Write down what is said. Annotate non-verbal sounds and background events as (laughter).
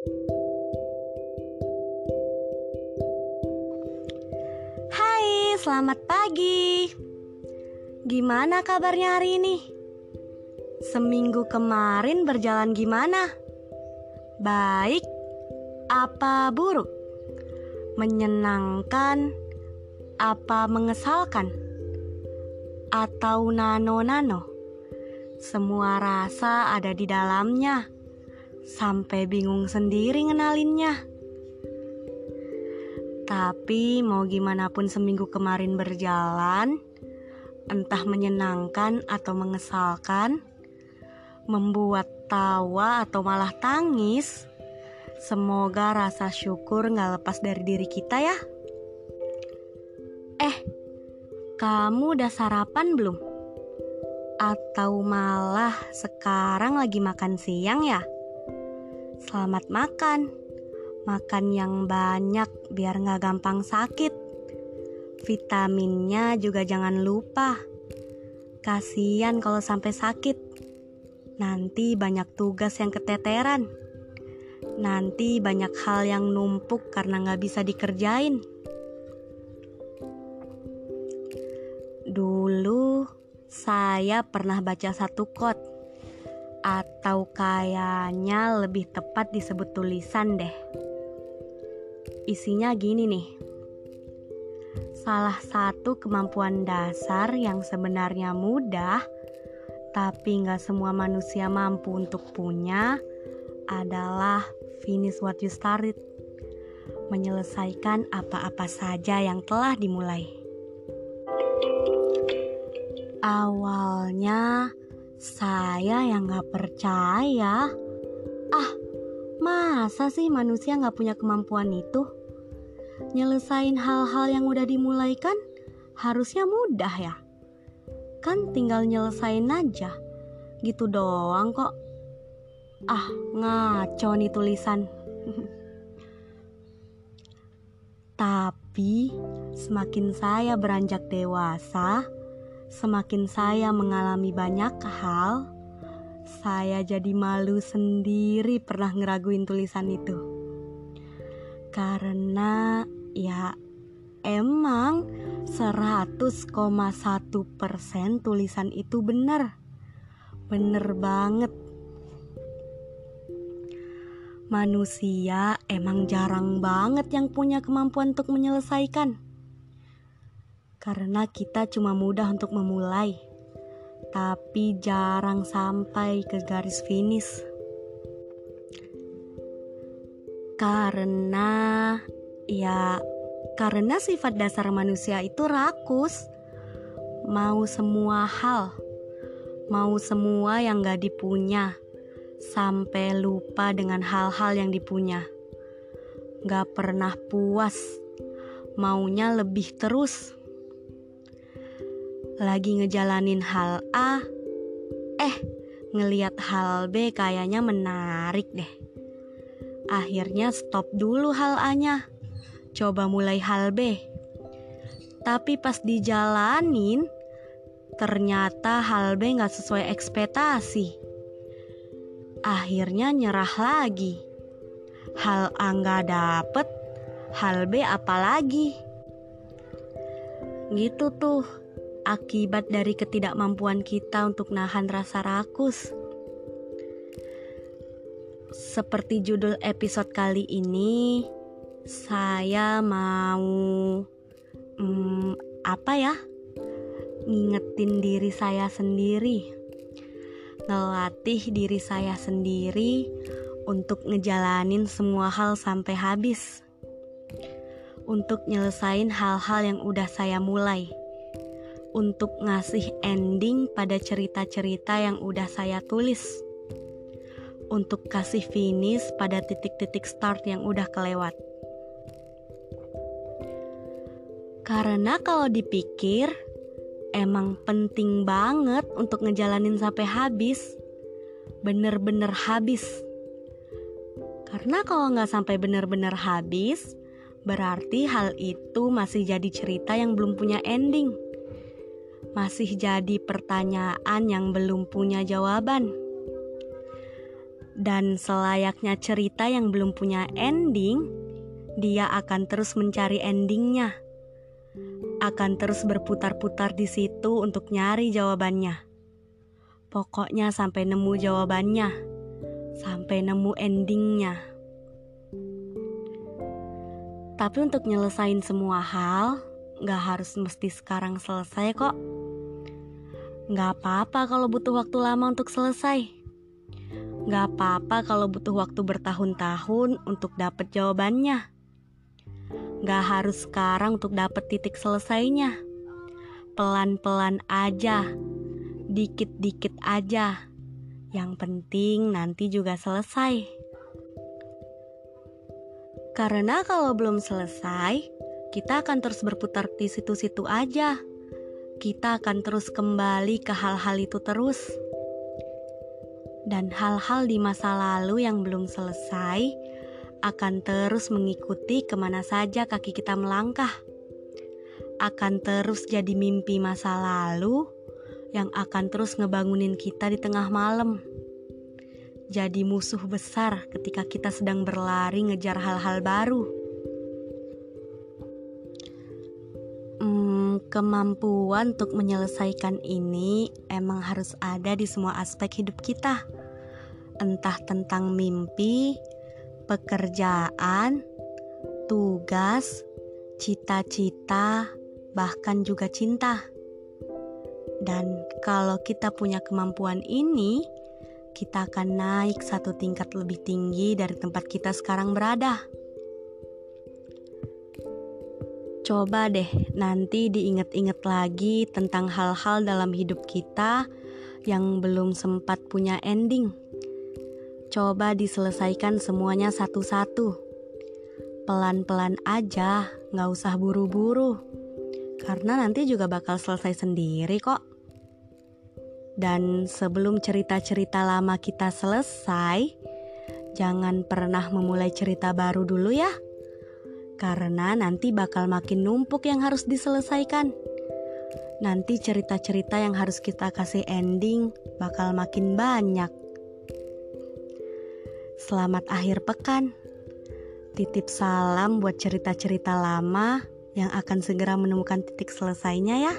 Hai, selamat pagi. Gimana kabarnya hari ini? Seminggu kemarin berjalan gimana? Baik apa buruk? Menyenangkan apa mengesalkan? Atau nano-nano? Semua rasa ada di dalamnya. Sampai bingung sendiri ngenalinnya. Tapi mau gimana pun seminggu kemarin berjalan, entah menyenangkan atau mengesalkan, membuat tawa atau malah tangis, semoga rasa syukur gak lepas dari diri kita ya. Eh, kamu udah sarapan belum? Atau malah sekarang lagi makan siang ya? Selamat makan makan yang banyak biar nggak gampang sakit. Vitaminnya juga jangan lupa. Kasian kalau sampai sakit. Nanti banyak tugas yang keteteran. Nanti banyak hal yang numpuk karena nggak bisa dikerjain. Dulu saya pernah baca satu quote atau kayaknya lebih tepat disebut tulisan deh. Isinya gini nih. Salah satu kemampuan dasar yang sebenarnya mudah, tapi nggak semua manusia mampu untuk punya, adalah finish what you started. Menyelesaikan apa-apa saja yang telah dimulai. Awalnya saya yang gak percaya. Ah, Masa sih manusia nggak punya kemampuan itu? Nyelesain hal-hal yang udah dimulai kan harusnya mudah ya. Kan tinggal nyelesain aja. Gitu doang kok. Ah, ngaco nih tulisan. (laughs) Tapi semakin saya beranjak dewasa, semakin saya mengalami banyak hal, saya jadi malu sendiri pernah ngeraguin tulisan itu. Karena ya emang 100,1% tulisan itu benar. Bener banget. Manusia emang jarang banget yang punya kemampuan untuk menyelesaikan. Karena kita cuma mudah untuk memulai tapi jarang sampai ke garis finish. Karena ya karena sifat dasar manusia itu rakus. Mau semua hal, mau semua yang gak dipunya, sampai lupa dengan hal-hal yang dipunya. Gak pernah puas, maunya lebih terus lagi ngejalanin hal A, eh ngeliat hal B kayaknya menarik deh. Akhirnya stop dulu hal A-nya, coba mulai hal B. Tapi pas dijalanin, ternyata hal B gak sesuai ekspektasi. Akhirnya nyerah lagi. Hal A gak dapet, hal B apalagi. Gitu tuh akibat dari ketidakmampuan kita untuk nahan rasa rakus. Seperti judul episode kali ini, saya mau hmm, apa ya? Ngingetin diri saya sendiri, ngelatih diri saya sendiri untuk ngejalanin semua hal sampai habis, untuk nyelesain hal-hal yang udah saya mulai untuk ngasih ending pada cerita-cerita yang udah saya tulis. Untuk kasih finish pada titik-titik start yang udah kelewat. Karena kalau dipikir, emang penting banget untuk ngejalanin sampai habis. Bener-bener habis. Karena kalau nggak sampai bener-bener habis, berarti hal itu masih jadi cerita yang belum punya ending masih jadi pertanyaan yang belum punya jawaban. Dan selayaknya cerita yang belum punya ending, dia akan terus mencari endingnya. Akan terus berputar-putar di situ untuk nyari jawabannya. Pokoknya sampai nemu jawabannya, sampai nemu endingnya. Tapi untuk nyelesain semua hal, gak harus mesti sekarang selesai kok. Gak apa-apa kalau butuh waktu lama untuk selesai. Gak apa-apa kalau butuh waktu bertahun-tahun untuk dapat jawabannya. Gak harus sekarang untuk dapat titik selesainya. Pelan-pelan aja, dikit-dikit aja. Yang penting nanti juga selesai. Karena kalau belum selesai, kita akan terus berputar di situ-situ aja. Kita akan terus kembali ke hal-hal itu terus. Dan hal-hal di masa lalu yang belum selesai akan terus mengikuti ke mana saja kaki kita melangkah. Akan terus jadi mimpi masa lalu yang akan terus ngebangunin kita di tengah malam. Jadi musuh besar ketika kita sedang berlari ngejar hal-hal baru. Kemampuan untuk menyelesaikan ini emang harus ada di semua aspek hidup kita. Entah tentang mimpi, pekerjaan, tugas, cita-cita, bahkan juga cinta. Dan kalau kita punya kemampuan ini, kita akan naik satu tingkat lebih tinggi dari tempat kita sekarang berada. Coba deh nanti diinget-inget lagi tentang hal-hal dalam hidup kita yang belum sempat punya ending. Coba diselesaikan semuanya satu-satu. Pelan-pelan aja, gak usah buru-buru. Karena nanti juga bakal selesai sendiri kok. Dan sebelum cerita-cerita lama kita selesai, jangan pernah memulai cerita baru dulu ya karena nanti bakal makin numpuk yang harus diselesaikan. Nanti cerita-cerita yang harus kita kasih ending bakal makin banyak. Selamat akhir pekan. Titip salam buat cerita-cerita lama yang akan segera menemukan titik selesainya ya.